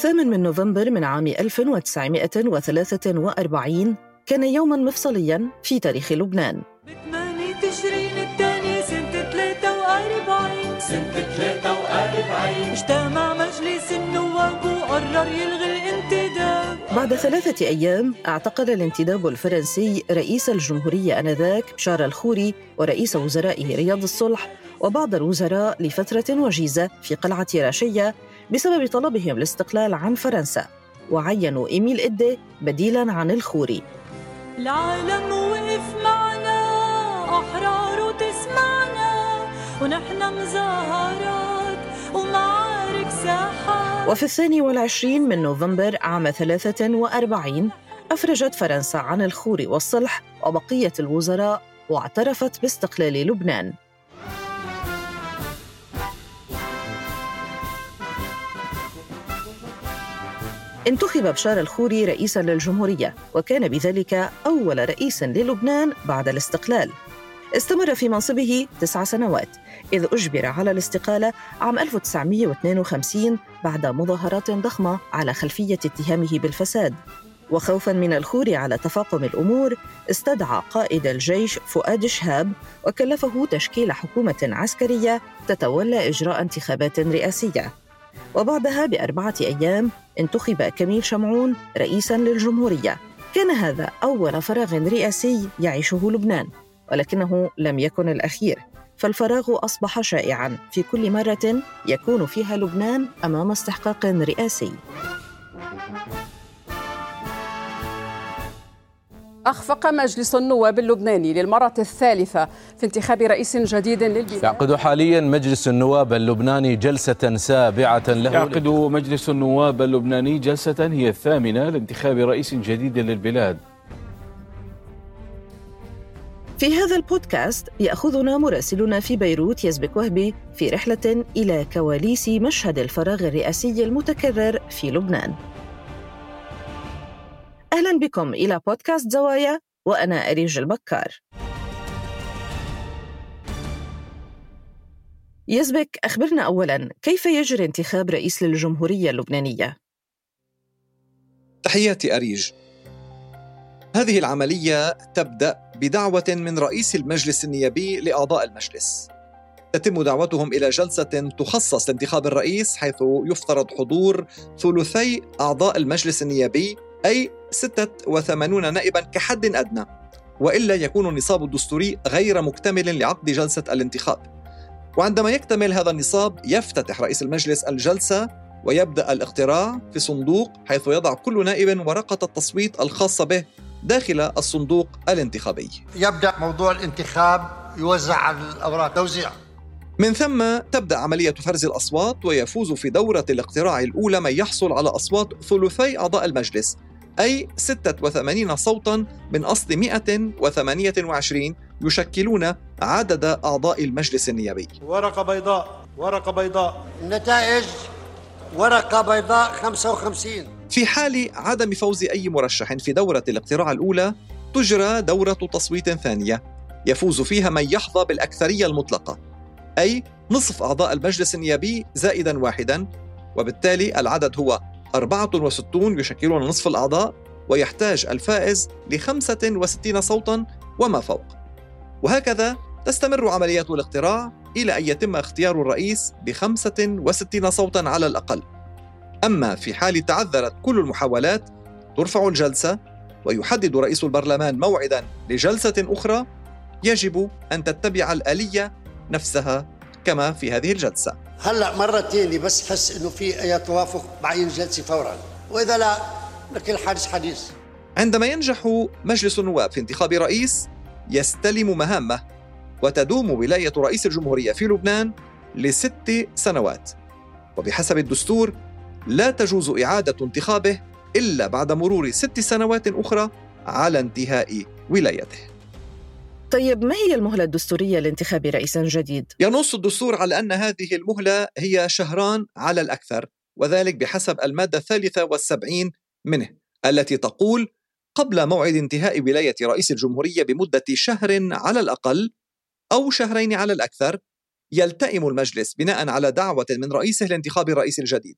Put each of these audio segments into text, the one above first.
الثامن من نوفمبر من عام 1943 كان يوما مفصليا في تاريخ لبنان. تشرين الثاني سنة 43 سنة 43 اجتمع مجلس النواب وقرر يلغي الانتداب. بعد ثلاثة أيام اعتقل الانتداب الفرنسي رئيس الجمهورية آنذاك بشار الخوري ورئيس وزرائه رياض الصلح وبعض الوزراء لفترة وجيزة في قلعة راشية بسبب طلبهم الاستقلال عن فرنسا وعينوا إيميل إدي بديلاً عن الخوري. العالم وقف معنا أحرار وتسمعنا ونحن مظاهرات ومعارك ساحات. وفي الثاني والعشرين من نوفمبر عام ثلاثة وأربعين أفرجت فرنسا عن الخوري والصلح وبقية الوزراء واعترفت باستقلال لبنان. انتخب بشار الخوري رئيسا للجمهورية وكان بذلك أول رئيس للبنان بعد الاستقلال. استمر في منصبه تسع سنوات إذ أجبر على الاستقالة عام 1952 بعد مظاهرات ضخمة على خلفية اتهامه بالفساد. وخوفا من الخور على تفاقم الأمور استدعى قائد الجيش فؤاد شهاب وكلفه تشكيل حكومة عسكرية تتولى إجراء انتخابات رئاسية. وبعدها بأربعة أيام انتخب كميل شمعون رئيسا للجمهورية. كان هذا أول فراغ رئاسي يعيشه لبنان ولكنه لم يكن الأخير. فالفراغ أصبح شائعا. في كل مرة يكون فيها لبنان أمام استحقاق رئاسي. أخفق مجلس النواب اللبناني للمرة الثالثة في انتخاب رئيس جديد للبلاد. يعقد حاليا مجلس النواب اللبناني جلسة سابعة له. يعقد مجلس النواب اللبناني جلسة هي الثامنة لانتخاب رئيس جديد للبلاد. في هذا البودكاست يأخذنا مراسلنا في بيروت يزبك وهبي في رحلة إلى كواليس مشهد الفراغ الرئاسي المتكرر في لبنان. أهلا بكم إلى بودكاست زوايا وأنا أريج البكار. يزبك أخبرنا أولا كيف يجري انتخاب رئيس للجمهورية اللبنانية؟ تحياتي أريج. هذه العملية تبدأ بدعوة من رئيس المجلس النيابي لأعضاء المجلس. تتم دعوتهم إلى جلسة تخصص لانتخاب الرئيس حيث يفترض حضور ثلثي أعضاء المجلس النيابي أي 86 نائبا كحد أدنى وإلا يكون النصاب الدستوري غير مكتمل لعقد جلسة الانتخاب. وعندما يكتمل هذا النصاب يفتتح رئيس المجلس الجلسة ويبدأ الاقتراع في صندوق حيث يضع كل نائب ورقة التصويت الخاصة به داخل الصندوق الانتخابي. يبدأ موضوع الانتخاب يوزع الأوراق توزيع. من ثم تبدأ عملية فرز الأصوات ويفوز في دورة الاقتراع الأولى من يحصل على أصوات ثلثي أعضاء المجلس. أي 86 صوتا من أصل 128 يشكلون عدد أعضاء المجلس النيابي. ورقة بيضاء ورقة بيضاء. النتائج ورقة بيضاء 55 في حال عدم فوز أي مرشح في دورة الاقتراع الأولى تجرى دورة تصويت ثانية. يفوز فيها من يحظى بالأكثرية المطلقة. أي نصف أعضاء المجلس النيابي زائدا واحدا وبالتالي العدد هو 64 يشكلون نصف الأعضاء ويحتاج الفائز ل 65 صوتا وما فوق. وهكذا تستمر عمليات الاقتراع إلى أن يتم اختيار الرئيس ب 65 صوتا على الأقل. أما في حال تعذرت كل المحاولات ترفع الجلسة ويحدد رئيس البرلمان موعدا لجلسة أخرى. يجب أن تتبع الآلية نفسها كما في هذه الجلسة. هلا مرة تاني بس حس إنه في أي توافق بعين الجلسة فورا. وإذا لا لكل حادث حديث. عندما ينجح مجلس النواب في انتخاب رئيس يستلم مهامه وتدوم ولاية رئيس الجمهورية في لبنان لست سنوات. وبحسب الدستور لا تجوز إعادة انتخابه إلا بعد مرور ست سنوات أخرى على انتهاء ولايته. طيب ما هي المهلة الدستورية لانتخاب رئيس جديد؟ ينص الدستور على أن هذه المهلة هي شهران على الأكثر وذلك بحسب المادة الثالثة والسبعين منه التي تقول قبل موعد انتهاء ولاية رئيس الجمهورية بمدة شهر على الأقل أو شهرين على الأكثر يلتئم المجلس بناء على دعوة من رئيسه لانتخاب الرئيس الجديد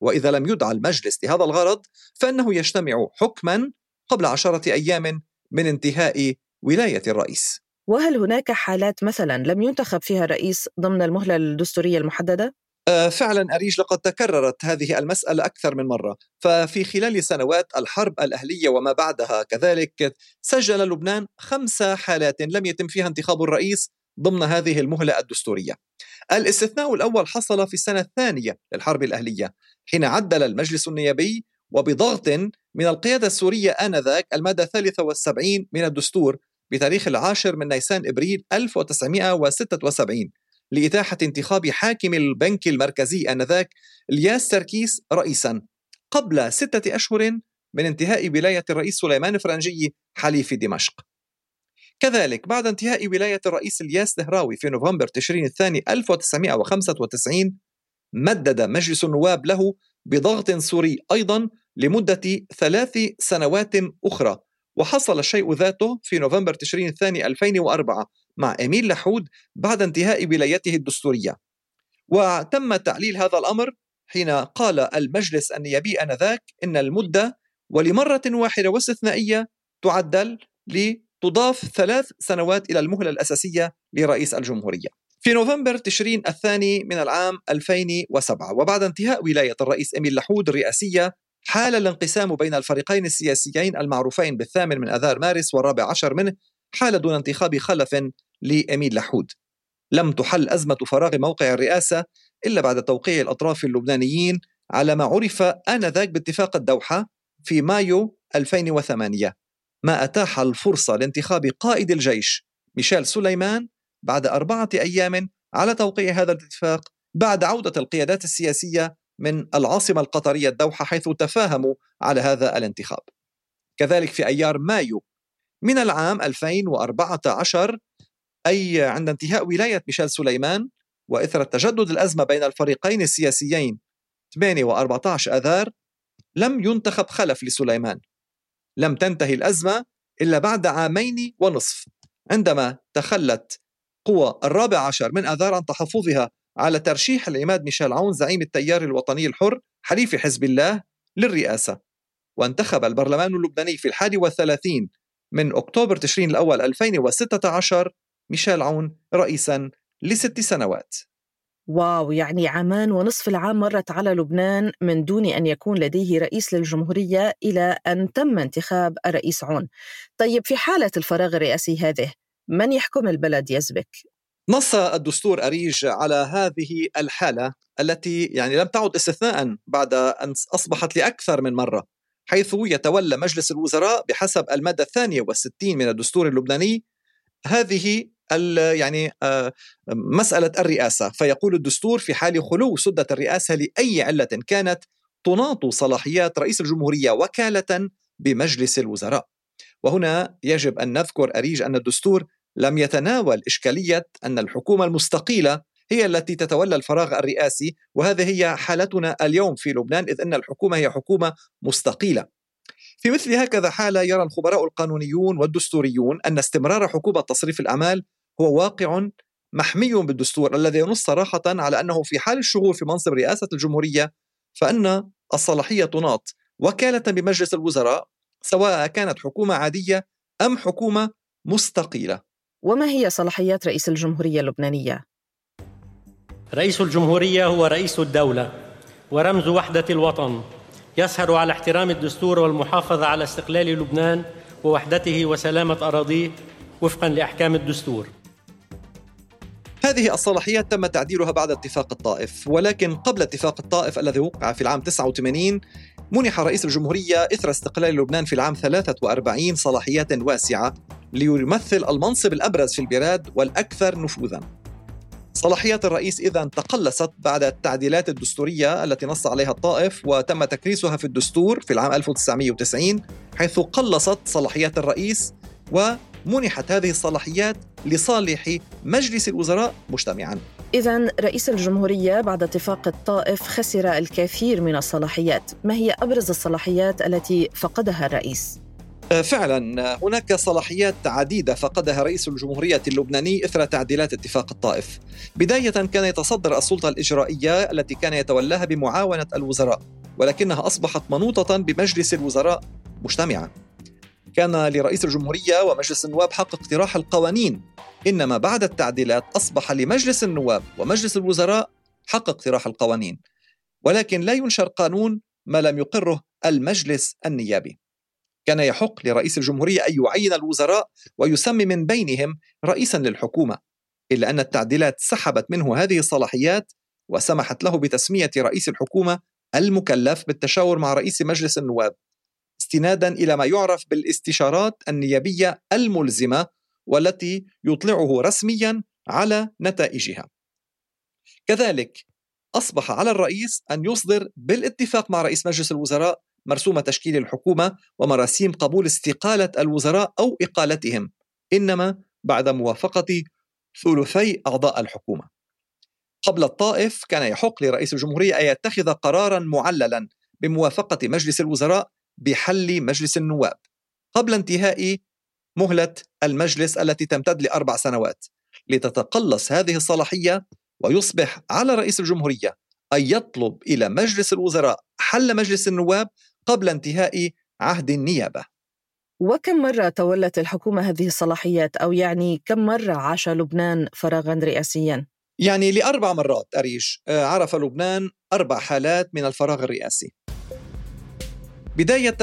وإذا لم يدعى المجلس لهذا الغرض فإنه يجتمع حكما قبل عشرة أيام من انتهاء ولاية الرئيس. وهل هناك حالات مثلا لم ينتخب فيها الرئيس ضمن المهلة الدستورية المحددة؟ آه، فعلا أريج لقد تكررت هذه المسألة أكثر من مرة. ففي خلال سنوات الحرب الأهلية وما بعدها كذلك سجل لبنان خمس حالات لم يتم فيها انتخاب الرئيس ضمن هذه المهلة الدستورية. الاستثناء الأول حصل في السنة الثانية للحرب الأهلية حين عدل المجلس النيابي وبضغط من القيادة السورية آنذاك المادة 73 من الدستور بتاريخ العاشر من نيسان إبريل 1976 لإتاحة انتخاب حاكم البنك المركزي آنذاك إلياس سركيس رئيسا قبل ستة أشهر من انتهاء ولاية الرئيس سليمان فرنجي حليف دمشق. كذلك بعد انتهاء ولاية الرئيس إلياس دهراوي في نوفمبر تشرين الثاني 1995 مدد مجلس النواب له بضغط سوري أيضا لمدة ثلاث سنوات أخرى وحصل الشيء ذاته في نوفمبر تشرين الثاني 2004 مع إميل لحود بعد انتهاء ولايته الدستورية. وتم تعليل هذا الأمر حين قال المجلس النيابي آنذاك إن المدة ولمرة واحدة واستثنائية تعدل لتضاف ثلاث سنوات إلى المهلة الأساسية لرئيس الجمهورية. في نوفمبر تشرين الثاني من العام 2007 وبعد انتهاء ولاية الرئيس إميل لحود الرئاسية حال الانقسام بين الفريقين السياسيين المعروفين بالثامن من أذار مارس والرابع عشر منه حال دون انتخاب خلف لأمين لحود. لم تحل أزمة فراغ موقع الرئاسة إلا بعد توقيع الأطراف اللبنانيين على ما عرف آنذاك باتفاق الدوحة في مايو 2008 ما أتاح الفرصة لانتخاب قائد الجيش ميشيل سليمان بعد أربعة أيام على توقيع هذا الاتفاق بعد عودة القيادات السياسية من العاصمة القطرية الدوحة حيث تفاهموا على هذا الانتخاب. كذلك في أيار مايو من العام 2014 أي عند انتهاء ولاية ميشيل سليمان وإثر تجدد الأزمة بين الفريقين السياسيين 8 و14 أذار لم ينتخب خلف لسليمان. لم تنتهي الأزمة إلا بعد عامين ونصف عندما تخلت قوى الرابع عشر من أذار عن تحفظها على ترشيح العماد ميشيل عون زعيم التيار الوطني الحر حليف حزب الله للرئاسة. وانتخب البرلمان اللبناني في الحادي والثلاثين من أكتوبر تشرين الأول 2016 ميشيل عون رئيسا لست سنوات. واو يعني عامان ونصف العام مرت على لبنان من دون أن يكون لديه رئيس للجمهورية إلى أن تم انتخاب الرئيس عون. طيب في حالة الفراغ الرئاسي هذه من يحكم البلد؟ يزبك؟ نص الدستور أريج على هذه الحالة التي يعني لم تعد استثناء بعد أن أصبحت لأكثر من مرة حيث يتولى مجلس الوزراء بحسب المادة الثانية والستين من الدستور اللبناني هذه يعني آه، مسألة الرئاسة. فيقول الدستور في حال خلو سدة الرئاسة لأي علة كانت تناط صلاحيات رئيس الجمهورية وكالة بمجلس الوزراء. وهنا يجب أن نذكر أريج أن الدستور لم يتناول إشكالية أن الحكومة المستقيلة هي التي تتولى الفراغ الرئاسي وهذه هي حالتنا اليوم في لبنان إذ أن الحكومة هي حكومة مستقيلة. في مثل هكذا حالة يرى الخبراء القانونيون والدستوريون أن استمرار حكومة تصريف الأعمال هو واقع محمي بالدستور الذي ينص صراحة على أنه في حال الشغول في منصب رئاسة الجمهورية فإن الصلاحية تناط. وكالة بمجلس الوزراء سواء كانت حكومة عادية أم حكومة مستقيلة. وما هي صلاحيات رئيس الجمهورية اللبنانية؟ رئيس الجمهورية هو رئيس الدولة ورمز وحدة الوطن. يسهر على احترام الدستور والمحافظة على استقلال لبنان ووحدته وسلامة أراضيه وفقا لأحكام الدستور. هذه الصلاحيات تم تعديلها بعد اتفاق الطائف ولكن قبل اتفاق الطائف الذي وقع في العام 89 منح رئيس الجمهورية إثر استقلال لبنان في العام 43 صلاحيات واسعة. ليمثل المنصب الأبرز في البلاد والأكثر نفوذاً. صلاحيات الرئيس إذا تقلصت بعد التعديلات الدستورية التي نص عليها الطائف وتم تكريسها في الدستور في العام 1990 حيث قلصت صلاحيات الرئيس ومنحت هذه الصلاحيات لصالح مجلس الوزراء مجتمعا. إذا رئيس الجمهورية بعد اتفاق الطائف خسر الكثير من الصلاحيات. ما هي أبرز الصلاحيات التي فقدها الرئيس؟ آه، فعلا هناك صلاحيات عديدة فقدها رئيس الجمهورية اللبناني إثر تعديلات اتفاق الطائف. بداية كان يتصدر السلطة الإجرائية التي كان يتولاها بمعاونة الوزراء ولكنها أصبحت منوطة بمجلس الوزراء مجتمعة كان لرئيس الجمهورية ومجلس النواب حق اقتراح القوانين إنما بعد التعديلات أصبح لمجلس النواب ومجلس الوزراء حق اقتراح القوانين. ولكن لا ينشر قانون ما لم يقره المجلس النيابي. كان يحق لرئيس الجمهورية أن يعين الوزراء ويسمي من بينهم رئيسا للحكومة إلا أن التعديلات سحبت منه هذه الصلاحيات وسمحت له بتسمية رئيس الحكومة المكلف بالتشاور مع رئيس مجلس النواب استنادا إلى ما يعرف بالاستشارات النيابية الملزمة والتي يطلعه رسميا على نتائجها. كذلك أصبح على الرئيس أن يصدر بالاتفاق مع رئيس مجلس الوزراء مرسوم تشكيل الحكومة ومراسيم قبول استقالة الوزراء أو إقالتهم إنما بعد موافقة ثلثي أعضاء الحكومة. قبل الطائف كان يحق لرئيس الجمهورية أن يتخذ قرارا معللا بموافقة مجلس الوزراء بحل مجلس النواب قبل انتهاء مهلة المجلس التي تمتد لأربع سنوات لتتقلص هذه الصلاحية ويصبح على رئيس الجمهورية أن يطلب إلى مجلس الوزراء حل مجلس النواب قبل انتهاء عهد النيابة. وكم مرة تولت الحكومة هذه الصلاحيات أو يعني كم مرة عاش لبنان فراغا رئاسيا؟ يعني لأربع مرات أريش آه، عرف لبنان أربع حالات من الفراغ الرئاسي بداية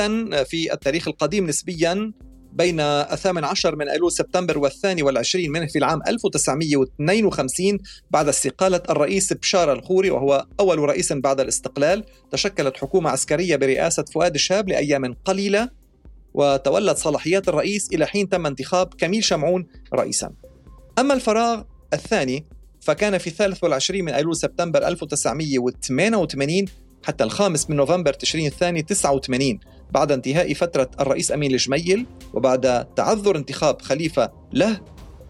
في التاريخ القديم نسبيا بين الثامن عشر من أيلول سبتمبر والثاني والعشرين منه في العام 1952 بعد استقالة الرئيس بشار الخوري وهو أول رئيس بعد الاستقلال. تشكلت حكومة عسكرية برئاسة فؤاد الشاب لأيام قليلة وتولت صلاحيات الرئيس إلى حين تم انتخاب كميل شمعون رئيسا. أما الفراغ الثاني فكان في الثالث والعشرين من أيلول سبتمبر 1988 حتى الخامس من نوفمبر تشرين الثاني 89 بعد انتهاء فترة الرئيس أمين الجميل وبعد تعذر انتخاب خليفة له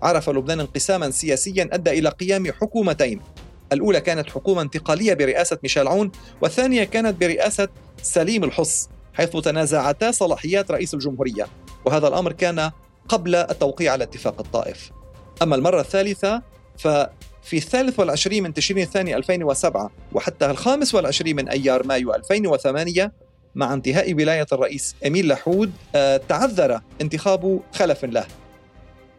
عرف لبنان انقساما سياسيا أدى إلى قيام حكومتين. الأولى كانت حكومة انتقالية برئاسة ميشيل عون والثانية كانت برئاسة سليم الحص حيث تنازعتا صلاحيات رئيس الجمهورية. وهذا الأمر كان قبل التوقيع على اتفاق الطائف. أما المرة الثالثة ف في الثالث والعشرين من تشرين الثاني 2007 وحتى الخامس والعشرين من أيار مايو 2008 مع انتهاء ولاية الرئيس أمين لحود آه، تعذر انتخاب خلف له.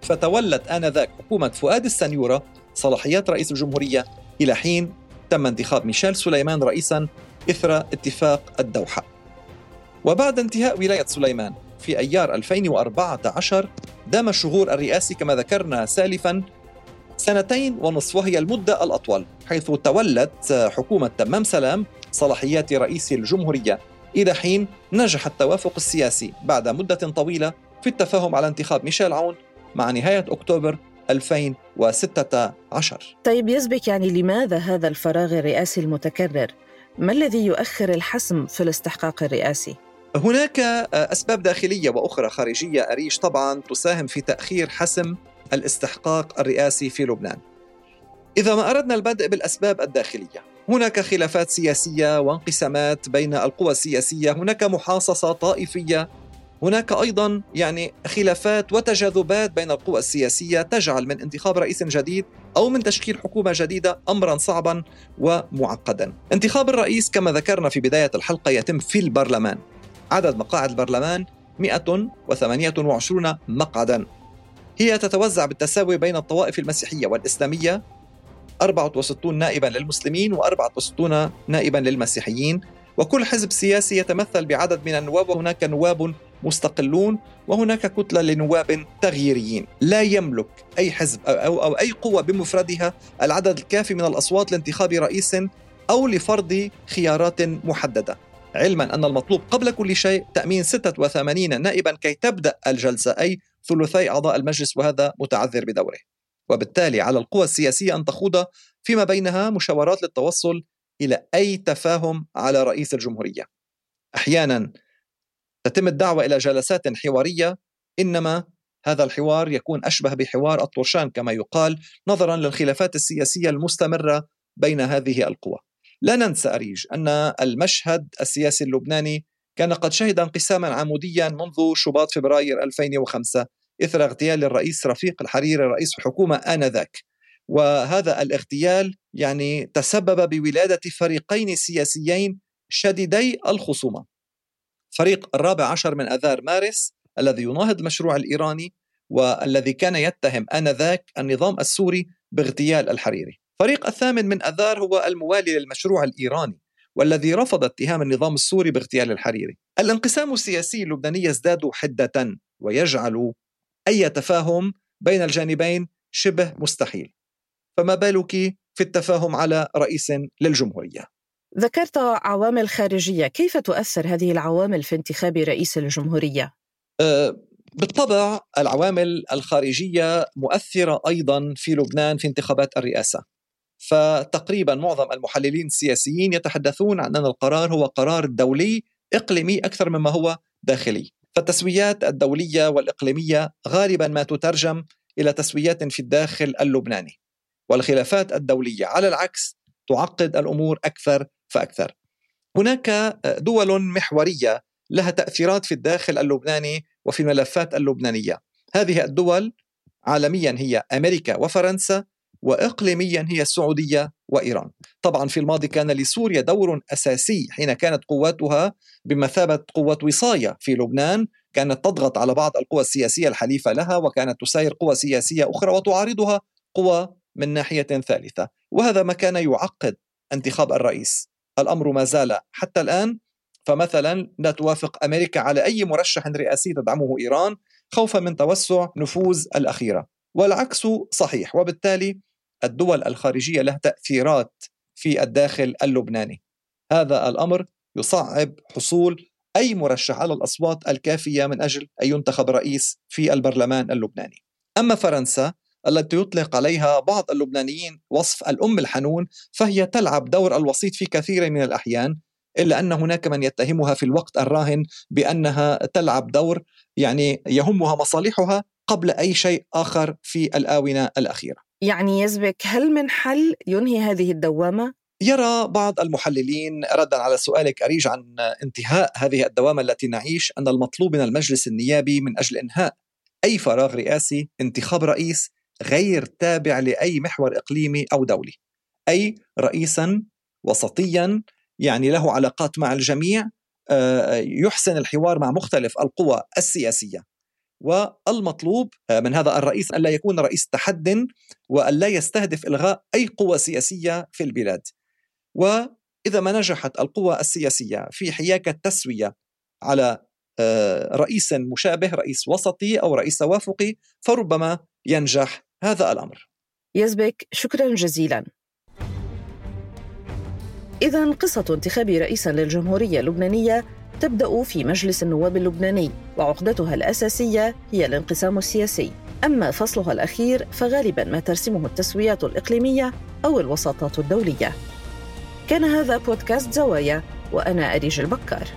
فتولت آنذاك حكومة فؤاد السنيورة صلاحيات رئيس الجمهورية إلى حين تم انتخاب ميشيل سليمان رئيسا إثر اتفاق الدوحة. وبعد انتهاء ولاية سليمان في أيار 2014 دام الشهور الرئاسي كما ذكرنا سالفا سنتين ونصف وهي المدة الأطول حيث تولت حكومة تمام سلام صلاحيات رئيس الجمهورية إلى حين نجح التوافق السياسي بعد مدة طويلة في التفاهم على انتخاب ميشيل عون مع نهاية أكتوبر 2016 طيب يسبك يعني لماذا هذا الفراغ الرئاسي المتكرر؟ ما الذي يؤخر الحسم في الاستحقاق الرئاسي؟ هناك أسباب داخلية وأخرى خارجية أريش طبعا تساهم في تأخير حسم الاستحقاق الرئاسي في لبنان. إذا ما أردنا البدء بالأسباب الداخلية، هناك خلافات سياسية وانقسامات بين القوى السياسية، هناك محاصصة طائفية، هناك أيضا يعني خلافات وتجاذبات بين القوى السياسية تجعل من انتخاب رئيس جديد أو من تشكيل حكومة جديدة أمرا صعبا ومعقدا. انتخاب الرئيس كما ذكرنا في بداية الحلقة يتم في البرلمان. عدد مقاعد البرلمان 128 مقعدا هي تتوزع بالتساوي بين الطوائف المسيحية والإسلامية 64 نائبا للمسلمين و64 نائبا للمسيحيين. وكل حزب سياسي يتمثل بعدد من النواب وهناك نواب مستقلون وهناك كتلة لنواب تغييريين. لا يملك أي حزب أو, أو أي قوة بمفردها العدد الكافي من الأصوات لانتخاب رئيس أو لفرض خيارات محددة. علما أن المطلوب قبل كل شيء تأمين 86 نائبا كي تبدأ الجلسة أي ثلثي أعضاء المجلس وهذا متعذر بدوره. وبالتالي على القوى السياسية أن تخوض فيما بينها مشاورات للتوصل إلى أي تفاهم على رئيس الجمهورية. أحيانا تتم الدعوة إلى جلسات حوارية إنما هذا الحوار يكون أشبه بحوار الطرشان كما يقال نظرا للخلافات السياسية المستمرة بين هذه القوى. لا ننسى أريج أن المشهد السياسي اللبناني كان قد شهد انقساما عموديا منذ شباط فبراير 2005 إثر اغتيال الرئيس رفيق الحريري رئيس الحكومة آنذاك. وهذا الاغتيال يعني تسبب بولادة فريقين سياسيين شديدي الخصومة. فريق الرابع عشر من أذار مارس الذي يناهض المشروع الإيراني والذي كان يتهم آنذاك النظام السوري باغتيال الحريري. فريق الثامن من أذار هو الموالي للمشروع الإيراني والذي رفض اتهام النظام السوري باغتيال الحريري. الانقسام السياسي اللبناني يزداد حدة ويجعل أي تفاهم بين الجانبين شبه مستحيل. فما بالك في التفاهم على رئيس للجمهورية؟ ذكرت عوامل خارجية. كيف تؤثر هذه العوامل في انتخاب رئيس الجمهورية؟ أه بالطبع العوامل الخارجية مؤثرة أيضا في لبنان في انتخابات الرئاسة. فتقريبا معظم المحللين السياسيين يتحدثون عن أن القرار هو قرار دولي إقليمي أكثر مما هو داخلي. فالتسويات الدولية والإقليمية غالبا ما تترجم إلى تسويات في الداخل اللبناني والخلافات الدولية. على العكس تعقد الأمور أكثر فأكثر. هناك دول محورية لها تأثيرات في الداخل اللبناني وفي الملفات اللبنانية. هذه الدول عالميا هي أمريكا وفرنسا واقليميا هي السعودية وإيران. طبعا في الماضي كان لسوريا دور أساسي حين كانت قواتها بمثابة قوه وصاية في لبنان، كانت تضغط على بعض القوى السياسية الحليفة لها وكانت تساير قوى سياسية أخرى وتعارضها قوى من ناحية ثالثة، وهذا ما كان يعقد انتخاب الرئيس. الأمر ما زال حتى الآن فمثلا لا توافق أمريكا على أي مرشح رئاسي تدعمه إيران خوفا من توسع نفوذ الأخيرة والعكس صحيح وبالتالي الدول الخارجية لها تأثيرات في الداخل اللبناني هذا الأمر يصعب حصول أي مرشح على الأصوات الكافية من أجل أن ينتخب رئيس في البرلمان اللبناني أما فرنسا التي يطلق عليها بعض اللبنانيين وصف الأم الحنون فهي تلعب دور الوسيط في كثير من الأحيان إلا أن هناك من يتهمها في الوقت الراهن بأنها تلعب دور يعني يهمها مصالحها قبل أي شيء آخر في الآونة الأخيرة. يعني يزبك هل من حل ينهي هذه الدوامة؟ يرى بعض المحللين ردا على سؤالك أريج عن انتهاء هذه الدوامة التي نعيش أن المطلوب من المجلس النيابي من أجل إنهاء أي فراغ رئاسي انتخاب رئيس غير تابع لأي محور إقليمي أو دولي. أي رئيسا وسطيا يعني له علاقات مع الجميع آه، يحسن الحوار مع مختلف القوى السياسية والمطلوب آه، من هذا الرئيس ألا يكون رئيس تحد وألا يستهدف إلغاء أي قوة سياسية في البلاد. وإذا ما نجحت القوى السياسية في حياك التسوية على آه، رئيس مشابه رئيس وسطي أو رئيس توافقي فربما ينجح هذا الأمر. يزبك شكرا جزيلا. إذا قصة انتخاب رئيس للجمهورية اللبنانية تبدأ في مجلس النواب اللبناني وعقدتها الأساسية هي الانقسام السياسي. أما فصلها الأخير فغالبا ما ترسمه التسويات الإقليمية أو الوساطات الدولية. كان هذا بودكاست زوايا وأنا أريج البكار.